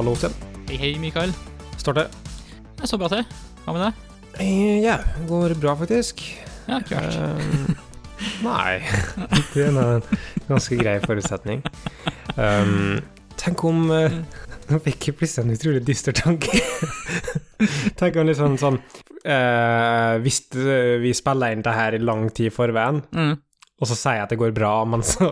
Hallo, Sten. Hei, hei, Mikael. Står det? Det står bra til. Hva med deg? Eh, Ja, går bra, faktisk. Ja, kult. Um, nei, det er en ganske grei forutsetning. Um, tenk om eh, Nå fikk jeg plutselig en utrolig dyster tanke. tenk om liksom sånn uh, Hvis eh, vi spiller inn det her i lang tid i forveien, Mm. Og så sier jeg at det går bra, men så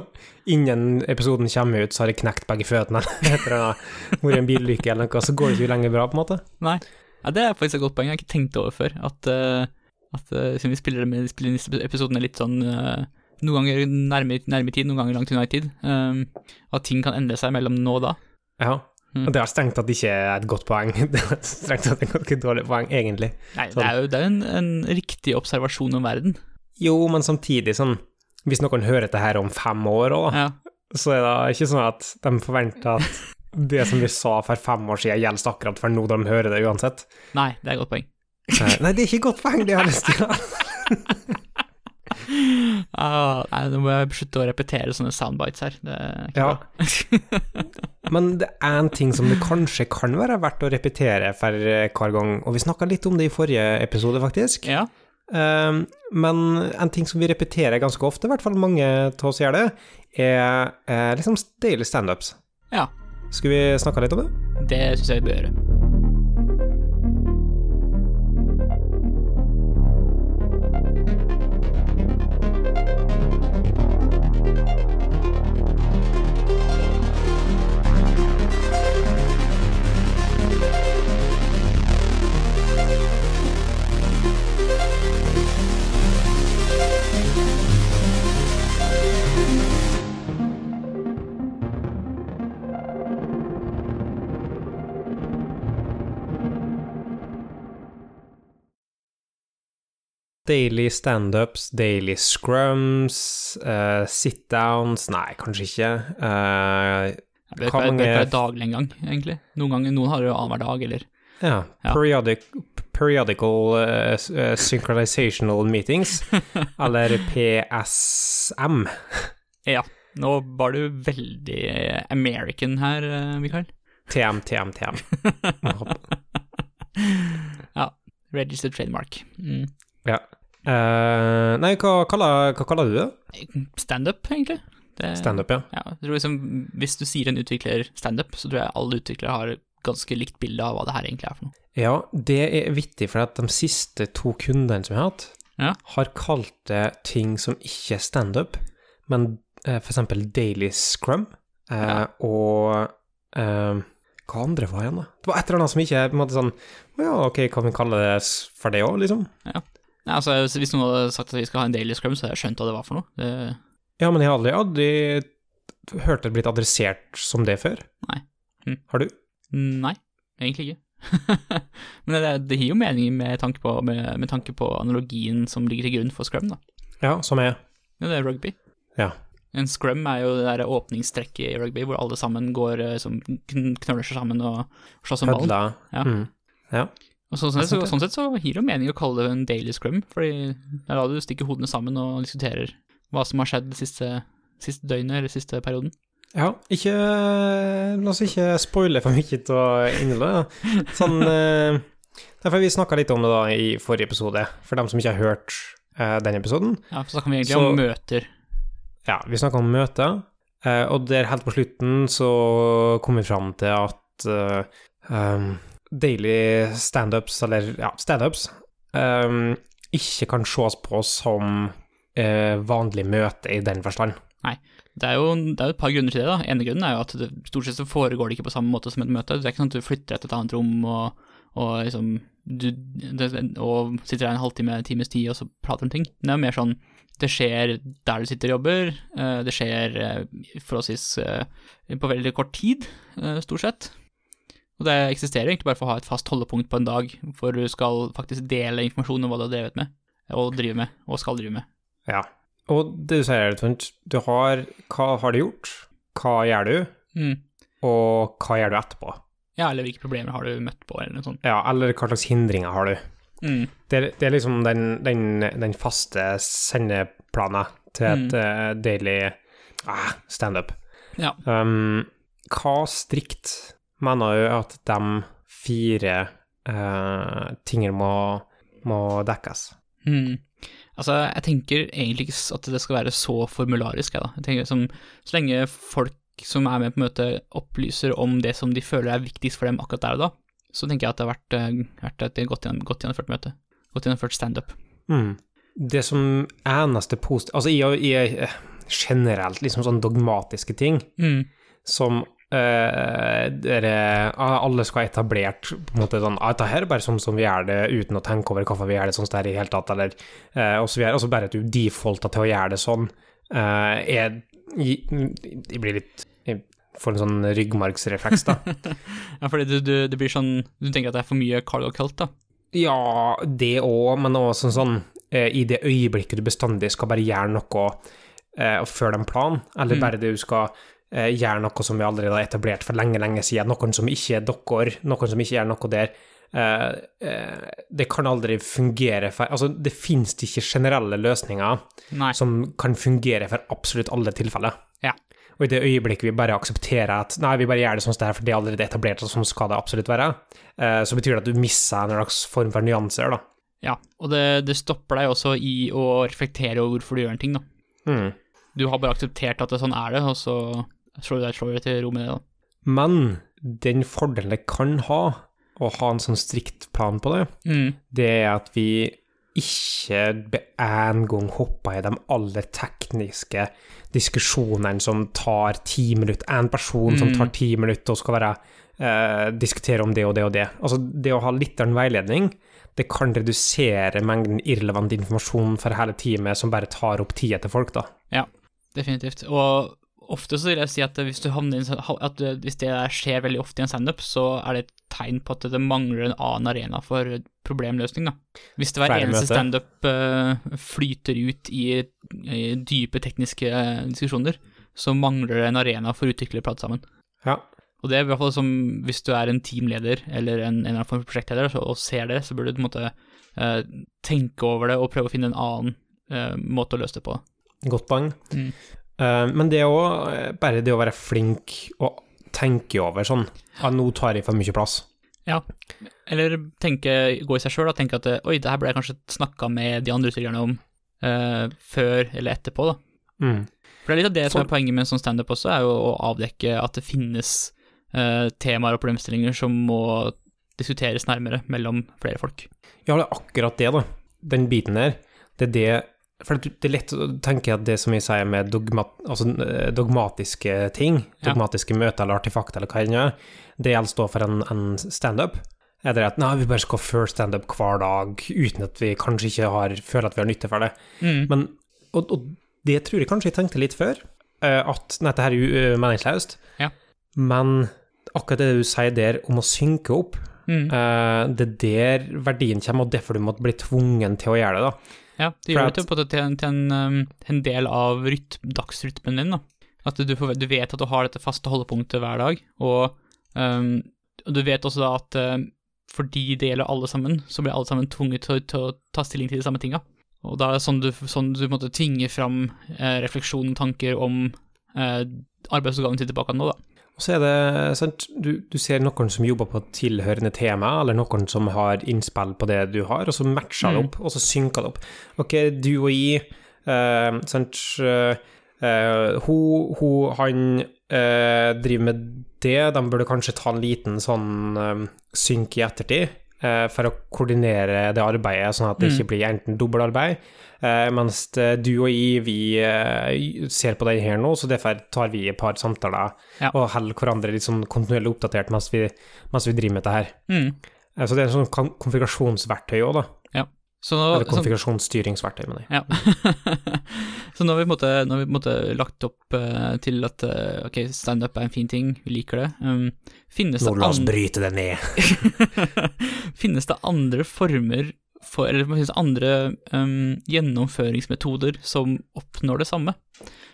innen episoden kommer ut, så har jeg knekt begge føttene etter å ha vært i en bilulykke eller noe, så går det ikke lenger bra, på en måte. Nei. Ja, det er faktisk et godt poeng. Jeg har ikke tenkt over før. At, uh, at uh, siden vi spiller, med, spiller disse episodene litt sånn uh, Noen ganger nærme, nærme tid, noen ganger langt unna i tid. eh, at ting kan endre seg mellom nå og da. Ja. Mm. Og det er strengt tatt ikke et godt poeng. Det er strengt tatt et ganske dårlig poeng, egentlig. Nei, Sånn. det er jo, det er en, en riktig observasjon om verden. Jo, men samtidig sånn Hvis noen hører dette her om fem år òg, Ja. så er det ikke sånn at de forventer at det som vi sa for fem år siden, gjelder akkurat for nå de hører det uansett. Nei, det er et godt poeng. Nei, Nei, det er ikke et godt poeng, det har jeg lyst til. å- Ah, nei, nå må jeg slutte å repetere sånne soundbites her. Det er ikke Ja. bra. Men det er en ting som det kanskje kan være verdt å repetere for eh, hver gang, og vi snakka litt om det i forrige episode, faktisk. ja. Um, men en ting som vi repeterer ganske ofte, i hvert fall mange av oss gjør det, er eh, liksom daily standups. ja. Skal vi snakke litt om det? Det syns jeg vi bør gjøre. Daily standups, daily scrums, uh, sit-downs Nei, kanskje ikke. Uh, er Hva ikke mange- daglig engang, egentlig. Noen ganger, noen har det jo annenhver dag, eller ja, Ja. periodic, periodical uh, eh, synchronizational meetings, eller PSM. Ja. Nå var du veldig American her, Mikael. TM, TM, TM. ja. Registered trademark. Mm. Ja. Eh, nei, hva kaller, hva kaller du det? Standup, egentlig. Standup, ja. Ja, liksom, hvis du sier en utvikler standup, så tror jeg alle utviklere har ganske likt bilde av hva det her egentlig er for noe. Ja, det er vittig, for at de siste to kundene som jeg har hatt, Ja. har kalt det ting som ikke er standup, men eh, eksempel daily scrum, eh, Ja. og eh, hva andre var igjen, da? Det var et eller annet som ikke er på en måte sånn Å ja, ok, kan vi kalle det for det òg, liksom? Nei, altså, Hvis noen hadde sagt at vi skal ha en daily scrum, så hadde jeg skjønt hva det var for noe. Det, Ja, men jeg har aldri, aldri hørt det blitt adressert som det før. Nei. Hm. Har du? nei, egentlig ikke. Men det, det gir jo mening med tanke, på, med, med tanke på analogien som ligger til grunn for scrum, da. Ja, som er Ja, det er rugby. Ja. En scrum er jo det der åpningstrekket i rugby, hvor alle sammen går eh, som kn- knøler seg sammen og slåss om ballen. Ja. Mm. ja. Og sånn, sett, så, sånn sett så gir det mening å kalle det en daily scrum, fordi det er da du stikker hodene sammen og diskuterer hva som har skjedd det siste, siste døgnet eller siste perioden. Ja, ikke La oss ikke spoile for mye av innholdet. Sånn eh, Derfor vi snakka litt om det da i forrige episode, for dem som ikke har hørt eh, den episoden. Ja, for så kan vi egentlig Så- om møter. Ja, vi snakka om møter, eh, og der helt på slutten så kom vi fram til at eh, um, daily standups, eller ja, standups, um, ikke kan ses på som uh, vanlig møte i den forstand. Det er, jo, det er jo et par grunner til det. da. ene grunnen er jo at det, stort sett så foregår det ikke på samme måte som et møte. Det er ikke sånn at du flytter til et annet rom og, og liksom du, det, og sitter der en halvtime, en times tid og så prater om ting. Det er jo mer sånn det skjer der du sitter og jobber, eh, det skjer eh, forholdsvis på veldig kort tid, stort sett. Og det eksisterer egentlig bare for å ha et fast holdepunkt på en dag, hvor du skal faktisk dele informasjon om hva du har drevet med, og driver med, og skal drive med. Ja. Og det du sier, Trond, du har Hva har du gjort? Hva gjør du? Mm. Og hva gjør du etterpå? Ja, eller hvilke problemer har du møtt på, eller noe sånt. Ja, eller hva slags hindringer har du? Mm. Det, er- det er liksom den, den, den faste sendeplanen til et eh, daily ah, standup. Ja. Um, hva strikt mener jo at de fire eh, tingene må, må dekkes. Mm. Altså, jeg tenker egentlig ikke at det skal være så formularisk, jeg, da. Jeg tenker som, Så lenge folk som er med på møtet, opplyser om det som de føler er viktigst for dem akkurat der og da, så tenker jeg at det har vært, eh, vært et godt, godt gjennomført møte. Godt gjennomført standup. Mm. Det som eneste positive Altså i, i eh, generelt liksom sånn dogmatiske ting, Mm. som eh, dere ah, Alle skal ha etablert på en måte sånn ah, Dette her er bare sånn som vi gjør det, uten å tenke over hvorfor vi gjør det sånn det er i hele tatt, eller uh, og så videre. Altså bare at du defaulter til å gjøre det sånn, Uh, er Jeg blir litt Jeg får en sånn ryggmargsrefleks, da. Ja, fordi du, du, det blir sånn Du tenker at det er for mye cargo cult, da? Ja, det òg, men også sånn sånn uh, I det øyeblikket du bestandig skal bare gjøre noe eh, og følge en plan, eller Mm. bare det du skal eh, gjøre noe som vi allerede har etablert for lenge, lenge siden, noen som ikke er dere, noen som ikke gjør noe der eh, eh, Det kan aldri fungere for Altså, det finnes ikke generelle løsninger Nei. som kan fungere for absolutt alle tilfeller. Ja. Og i det øyeblikket vi bare aksepterer at nei, vi bare gjør det sånn som det er, for det er allerede etablert, og sånn skal det absolutt være, så betyr det at du mister en slags form for nyanser, da. Ja, og det, det stopper deg også i å reflektere over hvorfor du gjør en ting, da. Mm. Du har bare akseptert at det sånn er det, og så deg slår til ro med det, da. Men den fordelen det kan ha, å ha en sånn strikt plan på det, Mm. det er at vi ikke en gang hopper i de aller tekniske diskusjonene som tar ti minutter. En person som Mm. tar ti minutter og skal være, eh, diskutere om det og det og det. Altså, det å ha litt av en veiledning, det kan redusere mengden irrelevant informasjon for hele teamet som bare tar opp tida til folk, da. Ja, Definitivt. Og ofte så vil jeg si at hvis, du i en sånn- at det- hvis det skjer veldig ofte i en standup, så er det et tegn på at det mangler en annen arena for problemløsning, da. Hvis det hver eneste standup uh, flyter ut i, i dype tekniske eh, diskusjoner, så mangler det en arena for å utvikle prate sammen. Ja. Og det er i hvert fall som hvis du er en teamleder eller en, en eller annen form for prosjektleder så, og ser det, så burde du på en måte uh, tenke over det og prøve å finne en annen uh, måte å løse det på. Godt poeng. Mm. Eh, men det er òg bare det å være flink og tenke over sånn at nå tar jeg for mye plass. Ja, Eller tenke, gå i seg sjøl og tenke at eh, oi, det her ble jeg kanskje snakka med de andre utøverne om uh, før eller etterpå, da. Mm. For det er litt av det som er poenget med en sånn standup også, er jo å avdekke at det finnes uh, temaer og problemstillinger som må diskuteres nærmere mellom flere folk. Ja, det er akkurat det, da. Den biten der. Det er det For det er lett å tenke at det som jeg sier med dogma, altså, eh, dogmatiske ting, Ja. dogmatiske møter eller artefakter eller hva det er, det gjelder stå for en, en standup. Er det at nei, vi bare skal føre standup hver dag uten at vi kanskje ikke har, føler at vi har nytte for det. Mm. Men, og, og det tror jeg kanskje jeg tenkte litt før, eh, at nei, dette er jo eh, meningsløst. Ja. Men akkurat det du sier der om å synke opp, Mm. det er der verdien kommer, og derfor du måtte bli tvungen til å gjøre det, da. Ja, det gjør det til, måte til, en, til en, um, del av ryt, dagsrytmen din, da. At du, får, du vet at du har dette faste holdepunktet hver dag, og, um, og du vet også da at um, fordi det gjelder alle sammen, så blir alle sammen tvunget til, til å ta stilling til de samme tinga. Og da er det sånn du, sånn du måtte tvinge fram eh, refleksjon og tanker om eh, arbeidsoppgaven til tilbake nå, da. Så er det sant, du, du ser noen som jobber på et tilhørende tema, eller noen som har innspill på det du har, og så matcher det Mm. opp, og så synker det opp. Ok, du og jeg, eh, sant, eh, eh, hun, hun, han eh, driver med det, de burde kanskje ta en liten sånn eh, synk i ettertid, for å koordinere det arbeidet, sånn at det Mm. ikke blir enten dobbeltarbeid, eh, mens du og jeg, vi eh, ser på det her nå, så derfor tar vi et par samtaler Ja. og holder hverandre litt sånn kontinuerlig oppdatert mens vi, mens vi driver med dette her. Mm. Eh, Så det er en sånn konfigurasjonsverktøy òg, da. Så nå, Eller konfigurasjonsstyringsverktøy, mener jeg. Ja. så nå har vi på en måte, vi på en måte lagt opp uh, til at uh, ok, standup er en fin ting, vi liker det. Um, finnes, Nå det la oss bryte det ned. finnes det andre former for, eller finnes det andre um, gjennomføringsmetoder som oppnår det samme?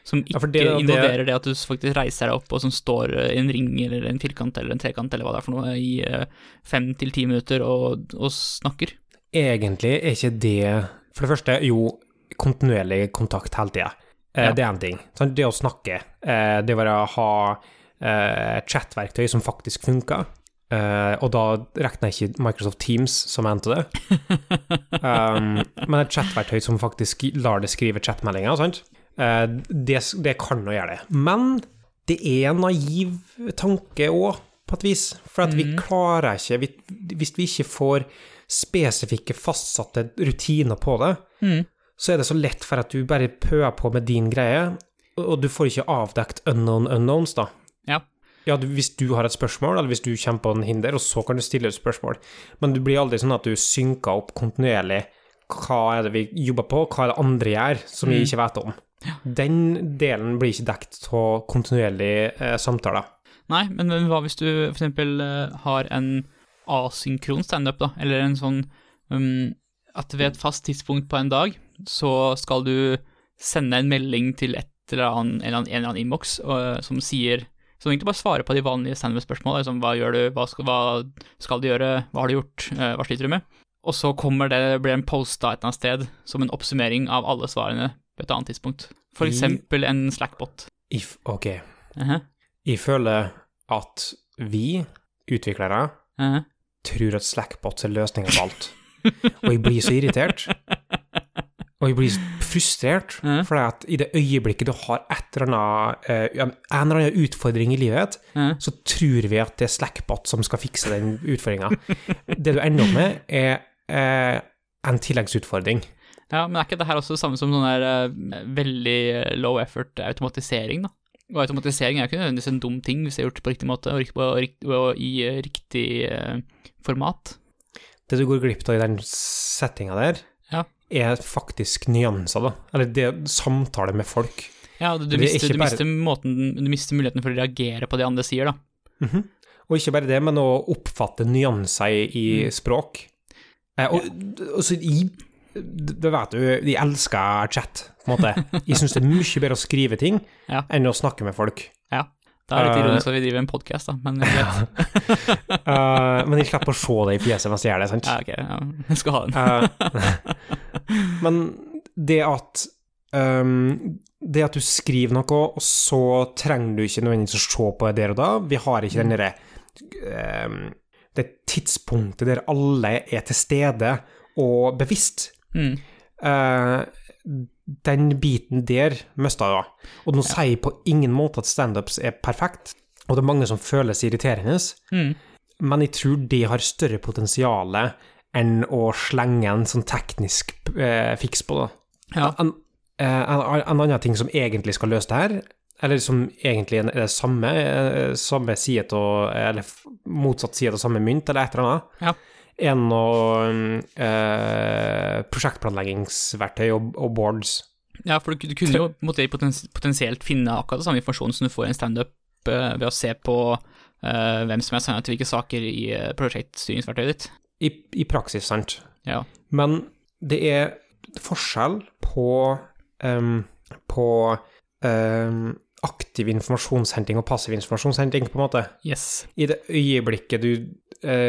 Som Ja, ikke for det- det- involverer det at du faktisk reiser deg opp og som står eh, i en ring eller en firkant eller en trekant eller hva det er for noe i uh, fem til ti minutter og, og snakker. Egentlig er ikke det For det første, jo, kontinuerlig kontakt hele tida. Eh, Ja. Det er én ting. Sant? Det å snakke, eh, det å ha eh, chatverktøy som faktisk funker. Og da regner jeg ikke Microsoft Teams som en av det. Um, men et chatverktøy som faktisk lar det skrive chatmeldinger, sant. Det, det kan nå gjøre det. Men det er en naiv tanke òg, på et vis. For at vi Mhm. klarer ikke vi, Hvis vi ikke får spesifikke, fastsatte rutiner på det, Mm. så er det så lett for at du bare pøer på med din greie, og du får ikke avdekt unknown unknowns, da. Ja. Ja, du, hvis du har et spørsmål, eller hvis du kommer på en hinder, og så kan du stille et spørsmål, men det blir aldri sånn at du synker opp kontinuerlig hva er det vi jobber på, hva er det andre gjør som vi Mm. ikke vet om. Den delen blir ikke dekt av kontinuerlige eh, samtaler. Nei, men, hva hvis du eksempel eh, har en asynkron standup, da, eller en sånn um, at ved et fast tidspunkt på en dag, så skal du sende en melding til et eller annen, en eller annen innboks uh, som sier som egentlig bare svarer på de vanlige standup-spørsmålene, liksom hva gjør du, hva skal, hva skal du gjøre, hva har du gjort, uh, hva sliter du med? Og så kommer det, blir en posta et eller annet sted som en oppsummering av alle svarene på et annet tidspunkt. For eksempel en Slackbot. If, ok, Uh jeg føler at vi, utviklere, -huh. Tror at Slackbots er løsninga på alt. Og jeg blir så irritert. Og jeg blir frustrert, Ja. for at i det øyeblikket du har et eller annet, eh, en eller annen utfordring i livet, Ja. så tror vi at det er Slackbot som skal fikse den utfordringa. det du ender opp med, er eh, en tilleggsutfordring. Ja, men er ikke det her også det samme som sånn der uh, veldig low effort automatisering, da? Og automatisering er ikke nødvendigvis en dum ting hvis det er gjort på riktig måte og, rikt- og, rikt- og i uh, riktig uh, format. Det du går glipp av i den settinga der, Ja. er faktisk nyanser, da. Eller det er samtale med folk. Ja, du, du, er mister, du, bare- mister måten, du mister muligheten for å reagere på det andre sier, da. Mhm. Og ikke bare det, men å oppfatte nyanser i, i Mm. språk. Eh, og, og så i Det vet du, de elsker chat, på en måte. Jeg syns det er mye bedre å skrive ting Ja. enn å snakke med folk. Ja. Det er litt ironisk at vi driver en podkast, da, men. Eh, men jeg slipper å se det i fjeset mens jeg gjør det, sant? Ja, ok, ja. Jeg skal ha den. uh, men det at um, Det at du skriver noe, og så trenger du ikke nødvendigvis å se på det der og da. Vi har ikke den derre um, Det tidspunktet der alle er til stede og bevisst. Mm. Eh, den biten der mista jeg. Og nå sier jeg på ingen måte at standups er perfekt, og det er mange som føles irriterende, Mm. men jeg tror det har større potensial enn å slenge en sånn teknisk uh, fiks på det. Ja. En, uh, en, en annen ting som egentlig skal løse det her, eller som egentlig er det samme, samme side til, eller motsatt side av samme mynt, eller et eller annet, Ja. Er noe eh, prosjektplanleggingsverktøy og, og boards. Ja, for du, du kunne jo potens, potensielt finne akkurat den samme informasjonen som du får i en standup eh, ved å se på eh, hvem som er sendt til hvilke saker i uh, prosjektstyringsverktøyet ditt. I, I praksis, sant? Ja. Men det er forskjell på um, på um, aktiv informasjonshenting og passiv informasjonshenting, på en måte. Yes. I det øyeblikket du eh,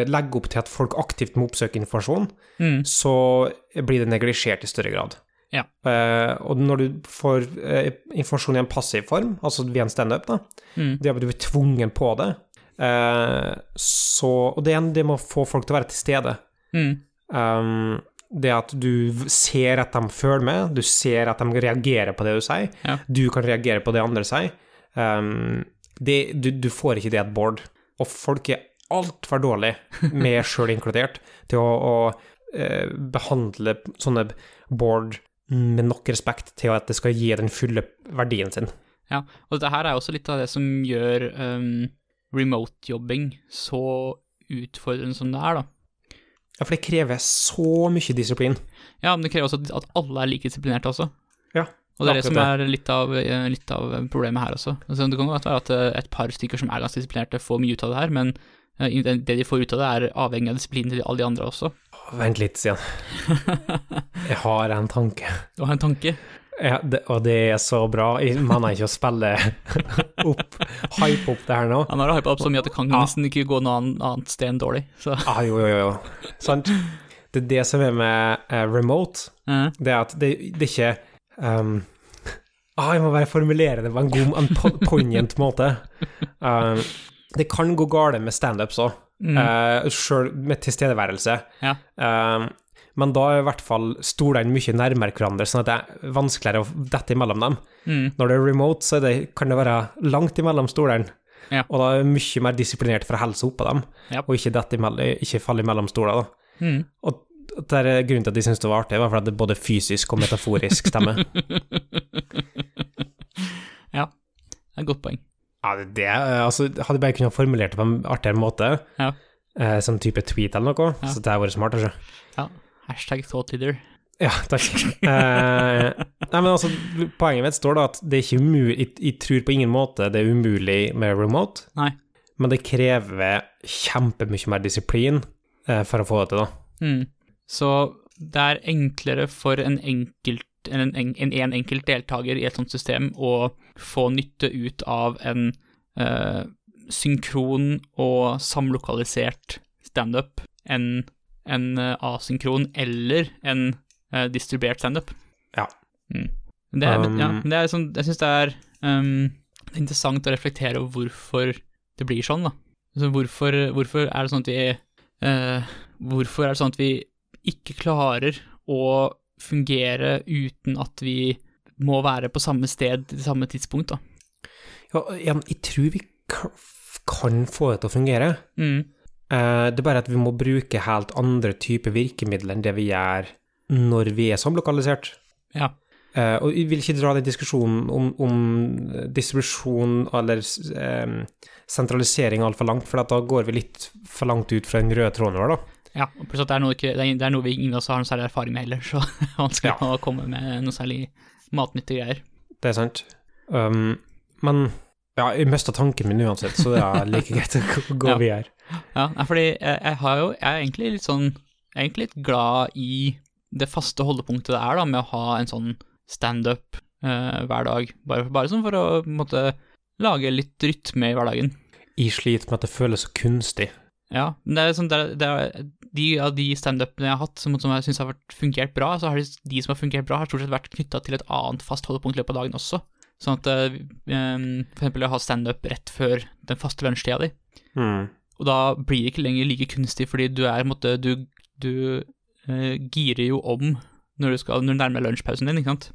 legger opp til at folk aktivt må oppsøke informasjon, Mm. så blir det neglisjert i større grad. Ja. Eh, og når du får eh, informasjon i en passiv form, altså via en standup, Mm. det at du blir tvungen på det, eh, så Og det, er- det må få folk til å være til stede. Mm. Um, det at du ser at de følger med, du ser at de reagerer på det du sier, Ja. du kan reagere på det andre sier. Um, det, du, du får ikke det et board. Og folk er altfor dårlig, meg sjøl inkludert, til å, å eh, behandle sånne board med nok respekt til at det skal gi den fulle verdien sin. Ja, og dette her er også litt av det som gjør um, remote-jobbing så utfordrende som det er, da. Ja, for det krever så mye disiplin. Ja, men det krever også at alle er like disiplinerte også. Ja, Og det er det som er litt av, eh, litt av problemet her også. Altså, det kan godt være at eh, et par stykker som er ganske disiplinerte, får mye ut av det her, men det de får ut av det, er avhengig av disiplinen til alle de andre også. Vent litt, Stian. Jeg har en tanke. Du har en tanke? Ja, det, og det er så bra. Jeg mener ikke å spille opp, hype opp det her nå. Han har hypa opp så mye at det kan Ja. nesten ikke gå noe annet- sted enn dårlig. Så Ah, jo, jo, jo. Sant? Det er det som er med uh, remote, eh, det er at det, det er ikke um, ah, Jeg må bare formulere det på en god, en po- poignant måte. Um, det kan gå galt med standups òg, Mm. uh, sjøl med tilstedeværelse. Ja. Uh, men da er i hvert fall stolene mye nærmere hverandre, sånn at det er vanskeligere å dette imellom dem. Mm. Når det er remote, så er det, kan det være langt imellom stolene. Ja. Og da er det mye mer disiplinert for å helse oppå dem, Ja. og ikke, dette imellom, ikke falle imellom stoler. Da. Mm. Og det er grunnen til at de syntes det var artig, var fordi det både fysisk og metaforisk stemmer. ja, det er et godt poeng. Ja, det, det altså, Hadde jeg bare kunnet formulert det på en artigere måte, Ja. eh, som type tweet eller noe, Ja. så det hadde vært smart, Ikke? Ja. Hashtag thought leader. Ja, takk. eh, nei, men altså, poenget mitt står da at det er ikke umulig jeg, jeg tror på ingen måte det er umulig med remote, Nei. men det krever kjempemye mer disiplin eh, for å få det til, da. Mm. Så det er enklere for en enkelt en, en, en, en enkelt deltaker i et sånt system å få nytte ut av en uh, synkron og samlokalisert standup enn en eh, asynkron eller en uh, distribuert standup. Ja. Mm. Det er, um, ja, det er sånn, jeg syns det er um, interessant å reflektere over hvorfor det blir sånn, da. Altså, hvorfor, hvorfor er det sånn at vi uh, Hvorfor er det sånn at vi ikke klarer å fungere uten at vi må være på samme sted til samme tidspunkt, da. Ja, jeg tror vi kan, få det til å fungere. Mm. Eh, det er bare at vi må bruke helt andre typer virkemidler enn det vi gjør når vi er samlokalisert. Ja. Eh, og jeg vil ikke dra den diskusjonen om, om distribusjon eller um, sentralisering altfor langt, for da går vi litt for langt ut fra den røde tråden vår, da. Ja, og pluss at det er noe, ikke, det er, noe vi ingen av oss har noe særlig erfaring med heller, så vanskelig å komme med noe særlig matnyttige greier. Det er sant. Um, men ja, jeg mista tanken min uansett, så det er like greit å gå Ja. videre. Ja, fordi jeg, jeg har jo Jeg er egentlig litt sånn Jeg er egentlig litt glad i det faste holdepunktet det er, da, med å ha en sånn standup uh, hver dag. Bare, bare sånn for å måtte lage litt rytme i hverdagen. Jeg sliter med at det føles så kunstig. Ja, men det er sånn det er, det er, De av de standupene jeg har hatt som, som jeg syns har fungert bra, så har de, de som har fungert bra, har stort sett vært knytta til et annet fast holdepunkt i løpet av dagen også. Sånn at eh, for eksempel å ha standup rett før den faste lunsjtida di. Mm. Og da blir det ikke lenger like kunstig, fordi du er måte Du, du eh, girer jo om når du, skal, når du nærmer deg lunsjpausen din, ikke sant.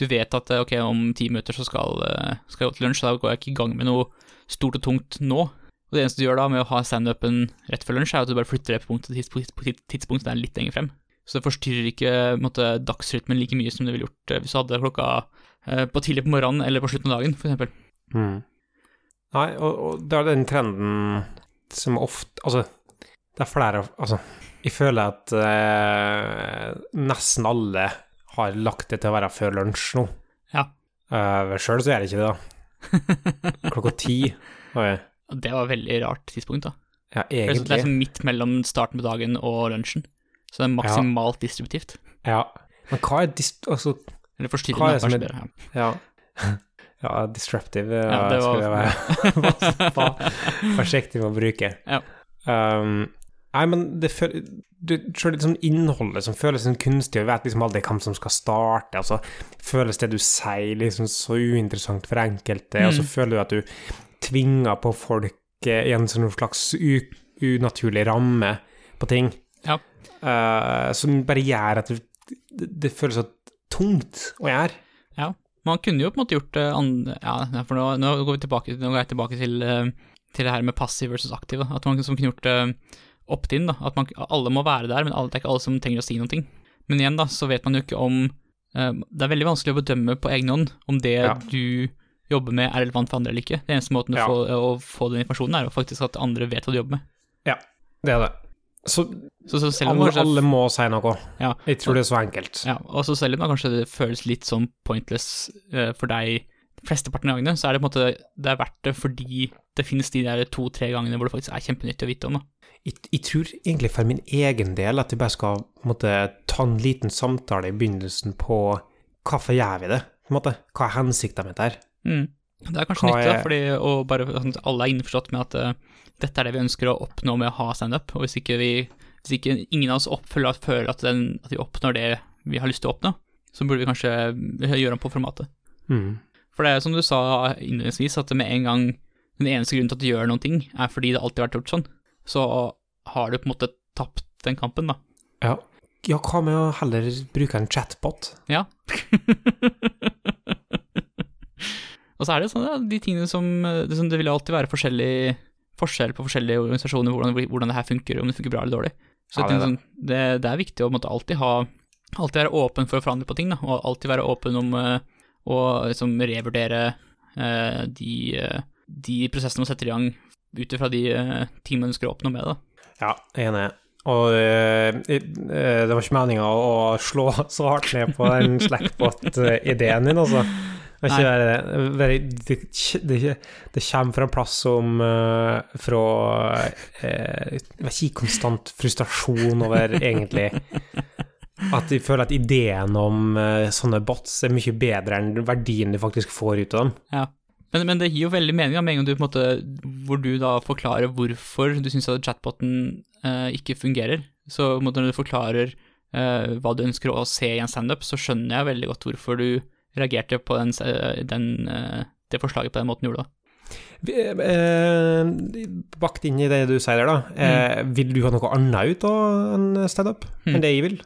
Du vet at eh, ok, om ti minutter så skal, eh, skal jeg gå til lunsj, så da går jeg ikke i gang med noe stort og tungt nå. Og det eneste du gjør da med å ha standupen rett før lunsj, er at du bare flytter det på punktet til tidspunkt, på tid- tidspunkt som er litt lenger frem. Så det forstyrrer ikke måte, dagsrytmen like mye som det ville gjort eh, hvis du hadde klokka eh, på tidlig på morgenen eller på slutten av dagen, eksempel. Mm. Nei, og, og det er den trenden som ofte Altså, det er flere Altså, jeg føler at eh, nesten alle har lagt det til å være før lunsj nå. Ja. Uh, Sjøl så gjør jeg ikke det, da. Klokka ti. Oi. Det var et veldig rart tidspunkt, da. Ja, egentlig. Det er egentlig. liksom midt mellom starten på dagen og lunsjen. Så det er maksimalt distributivt. Ja. Men hva er dist... Altså, Eller Hva forstyrrende, er det som er- bedre. Ja. ja. Ja, disruptive ja, Ja, det var, skulle jeg være forsiktig med å bruke. Ja. Um, nei, men det føler du, Selv liksom innholdet som føles sånn kunstig, og vet liksom aldri hvem som skal starte, og altså føles det du sier liksom så uinteressant for enkelte, og så Mm. føler du at du tvinger på folk eh, i en sånn slags unaturlig ramme på ting, Ja. Uh, som bare gjør at det, det, føles så tungt å gjøre. Ja. Man kunne jo på en måte gjort det andre Ja, for nå, nå går vi tilbake, nå går jeg tilbake til, uh, til det her med passiv versus aktiv. Da. At man som kunne gjort det opt-in. At man, alle må være der, men alle, det er ikke alle som trenger å si noe. Men igjen, da, så vet man jo ikke om eh, Det er veldig vanskelig å bedømme på egen hånd om det Ja. du jobber med er relevant for andre eller ikke. Det eneste måten ja. å, få, å få den informasjonen, er jo faktisk at andre vet hva du jobber med. Ja, Det er det. Så Så, så selv om alle, kanskje alle må si noe. Ja. Jeg tror det er så enkelt. Ja, og så selv om det kanskje føles litt sånn pointless uh, for deg flesteparten av gangene, så er det på en måte det er verdt det fordi det finnes de der to-tre gangene hvor det faktisk er kjempenyttig å vite om. da. Jeg, jeg tror egentlig for min egen del at jeg bare skal måtte, ta en liten samtale i begynnelsen på hvorfor gjør vi det, på en måte. Hva er hensikten min her? Mm. Det er kanskje Hva nyttig, da, er- fordi og bare sånn alle er innforstått med at uh, dette er det vi ønsker å oppnå med å ha standup, og hvis ikke vi hvis ikke ingen av oss oppfølger at, føler at, den, at vi oppnår det vi har lyst til å oppnå, så burde vi kanskje gjøre om på formatet. Mm. For det er som du sa innledningsvis, at med en gang den eneste grunnen til at du gjør noen ting, er fordi det alltid har vært gjort sånn, så har du på en måte tapt den kampen, da. Ja. ja, hva med å heller bruke en chatbot? Ja. og så er det sånn, ja, de tingene som Det, som det vil alltid være forskjell på forskjellige organisasjoner, hvordan, hvordan det her funker, om det funker bra eller dårlig. Så Ja, det er det. sånn, det, det er viktig å måtte alltid ha Alltid være åpen for å forandre på ting, da, og alltid være åpen om eh, å liksom revurdere uh, de, uh, de prosessene man setter i gang ut ifra de ting man ønsker å oppnå med det. Ja, enig. Og det var ikke meninga å slå så hardt ned på den Slackbot-ideen din, altså. Det, det, det, det kommer fra en plass som uh, Fra eh, Jeg vet ikke, konstant frustrasjon over egentlig At de føler at ideen om uh, sånne bots er mye bedre enn verdien de faktisk får ut av dem. Men, men det gir jo veldig mening med en gang du på en måte Hvor du da forklarer hvorfor du syns at chatboten uh, ikke fungerer. Så når du forklarer hva du ønsker å se i en standup, så skjønner jeg veldig godt hvorfor du reagerte på den, eh, den, eh, det forslaget på den måten gjorde. da. Eh, bakt inn i det du sier der, da. Eh, Vil du ha noe annet ut av en standup Mm. enn det jeg vil?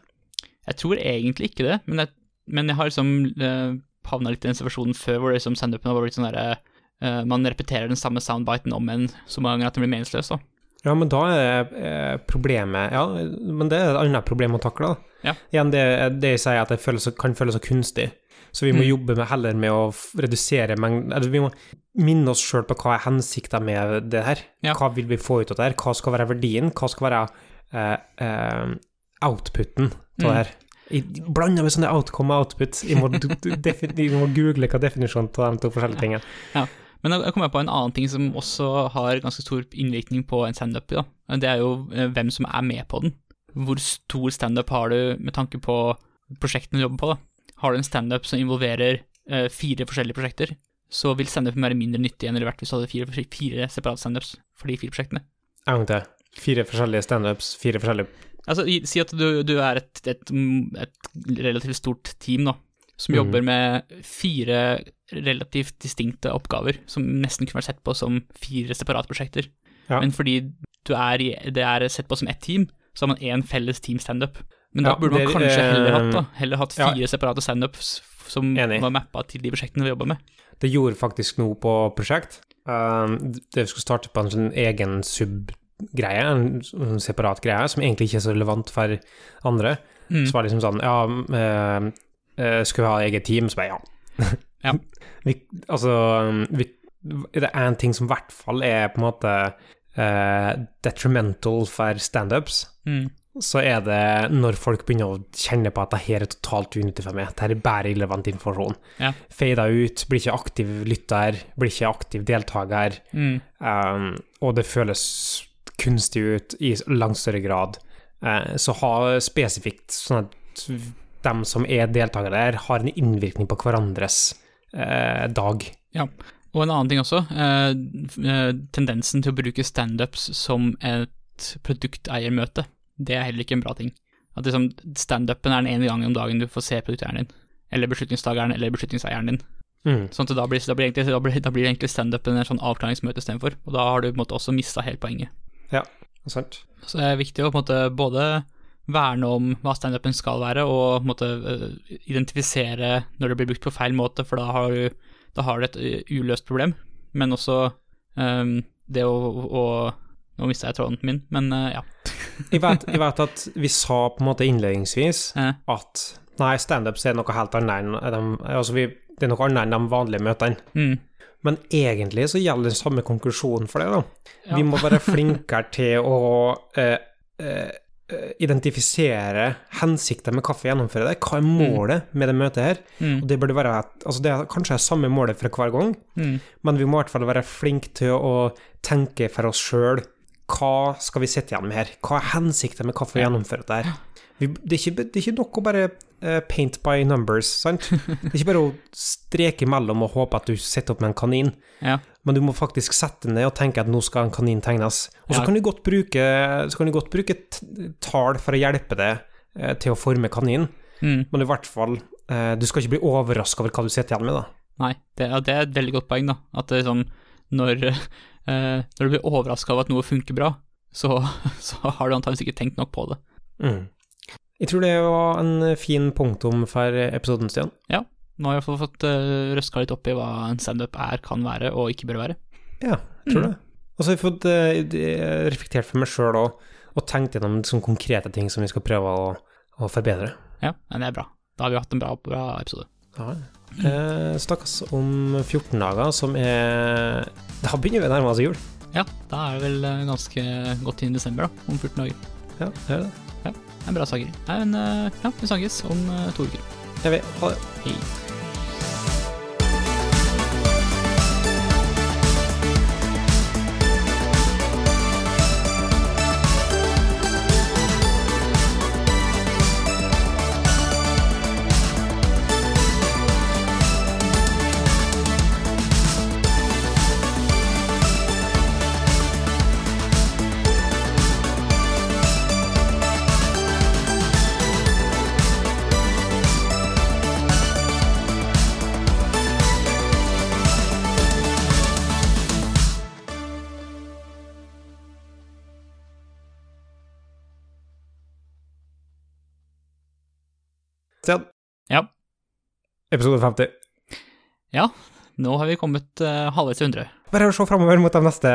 Jeg tror egentlig ikke det, men jeg, men jeg har liksom uh, havna litt i den situasjonen før hvor liksom standupen har blitt sånn derre eh, Man repeterer den samme soundbiten om en så mange ganger at den blir meningsløs. da. Ja, men da er eh, problemet Ja, men det er et annet problem å takle, da. Ja. Igjen, det, det jeg sier, at det føles, kan føles så kunstig. Så vi må Mm. jobbe med, heller med å redusere mengden eller Vi må minne oss sjøl på hva er hensikta med det her. Ja. Hva vil vi få ut av det her? Hva skal være verdien? Hva skal være uh, uh, outputen av Mm. det her? Blanda med sånne outcome og output. Vi må, må google hva definisjonen av de to forskjellige tingene Men da kommer jeg på en annen ting som også har ganske stor innvirkning på en standup. Det er jo eh, hvem som er med på den. Hvor stor standup har du med tanke på prosjektene du jobber på? da? Har du en standup som involverer uh, fire forskjellige prosjekter, så vil standupen være mindre nyttig enn det ville vært hvis du hadde fire, fire separate standups for de fire prosjektene. Jeg vet det. Fire forskjellige standups, fire forskjellige Altså, Si at du, du er et, et, et relativt stort team da, som mm. jobber med fire relativt distinkte oppgaver, som nesten kunne vært sett på som fire separate prosjekter. Ja. Men fordi du i, det er sett på som ett team, så har man én felles team standup. Men da Ja, burde man det er, kanskje heller hatt da, eh, heller hatt ja. fire separate standups som Enig. var mappa til de prosjektene vi jobba med. Det gjorde faktisk noe på prosjekt. Um, det skulle starte på en sånn egen sub-greie, en separat greie, som egentlig ikke er så relevant for andre. Mm. Så var det liksom sånn, ja, uh, uh, skal vi ha eget team? Så bare ja. Ja. vi, altså, vi, det er en ting som i hvert fall er på en måte uh, detrimental for standups, Mm. Så er det når folk begynner å kjenne på at det her er totalt unyttig for meg, det her er bare irrelevant informasjon. Ja. Fader ut, blir ikke aktiv lytter, blir ikke aktiv deltaker, Mm. um, og det føles kunstig ut i langt større grad. Uh, så ha spesifikt sånn at de som er deltakere der, har en innvirkning på hverandres uh, dag. Og en annen ting også, eh, tendensen til å bruke standups som et produkteiermøte, det er heller ikke en bra ting. At liksom, standupen er den ene gangen om dagen du får se produkteieren din, eller beslutningstakeren eller beslutningseieren din. Mm. Sånn at da blir, da blir egentlig, da blir, da blir egentlig standupen en sånn avklaringsmøte istedenfor, og da har du på en måte også mista helt poenget. Ja, Sant? Så det er viktig å på en måte både verne om hva standupen skal være, og på en måte øh, identifisere når det blir brukt på feil måte, for da har du, da har du et øh, uløst problem. Men også um, det å, å Nå mista jeg tråden min, men uh, ja. Jeg vet, jeg vet at vi sa på en måte innledningsvis at nei, standups er noe helt annet enn de, altså vi, det er noe annet enn de vanlige møtene. mm, Men egentlig så gjelder den samme konklusjonen for det, da. ja. Vi må være flinkere til å eh, eh, eh, identifisere hensikten med hva vi gjennomfører det. Hva er målet med det møtet her? mm, Og det burde være altså det er kanskje det samme målet for hver gang, mm, men vi må i hvert fall være flinke til å tenke for oss sjøl hva skal vi sitte igjen med her? Hva er hensikten med hvorfor vi gjennomfører dette her? Vi, det, er ikke, det er ikke nok å bare eh, paint by numbers, sant? Det er ikke bare å streke imellom og håpe at du sitter opp med en kanin. ja. Men du må faktisk sette ned og tenke at nå skal en kanin tegnes. Og så Ja. kan du godt bruke, så kan du godt bruke tall for å hjelpe deg eh, til å forme kaninen, Mm, men i hvert fall eh, Du skal ikke bli overraska over hva du sitter igjen med, da. Nei, det, det er et veldig godt poeng, da. At det liksom, når, eh, når du blir overraska over at noe funker bra, så, så har du antakeligvis ikke tenkt nok på det. Mm. Jeg tror det var en fin punktum for episoden, Stian. Ja. Nå har jeg iallfall fått uh, røska litt opp i hva en standup er, kan være og ikke bør være. Ja, jeg tror Mm. det. Og så har jeg fått uh, reflektert for meg sjøl òg, og tenkt gjennom sånne konkrete ting som vi skal prøve å, å forbedre. Ja, men det er bra. Da har vi hatt en bra, bra episode. Ja. Eh, Snakkes om 14 dager, som er Da begynner vi å nærme oss jul. Ja, da er det vel eh, ganske godt inn i desember, da. Om 14 dager. Ja, det er det. Det er bra saker. Nei, men eh, ja, vi snakkes om eh, to uker. Jeg vet, ha det. Hei. Stian. Ja. Episode 50. Ja, Nå har vi kommet uh, halvveis til 100. Bare å se framover mot de neste,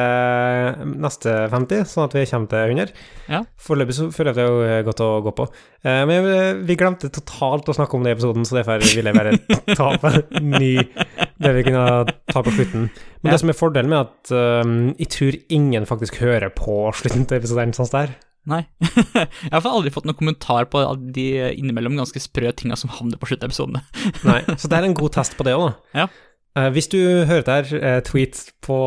neste 50, sånn at vi kommer til 100. Ja. Foreløpig føler jeg det er godt å gå på. Uh, men vi- vi glemte totalt å snakke om det i episoden, så derfor vil jeg bare ta på en ny det vi kunne ta på slutten. Men Ja. det som er fordelen med at um, jeg tror ingen faktisk hører på slutten til episoden sånn der. er. Nei. jeg har aldri fått noen kommentar på de innimellom ganske sprø tinga som havner på sluttepisodene. Nei, så det er en god test på det òg, da. Ja. Uh, hvis du hører der, her, eh, tweet på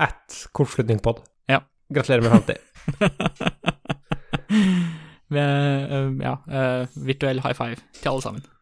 at kortslutningpod. Ja. Gratulerer med 50. Ved, eh, ja, eh, virtuell high five til alle sammen.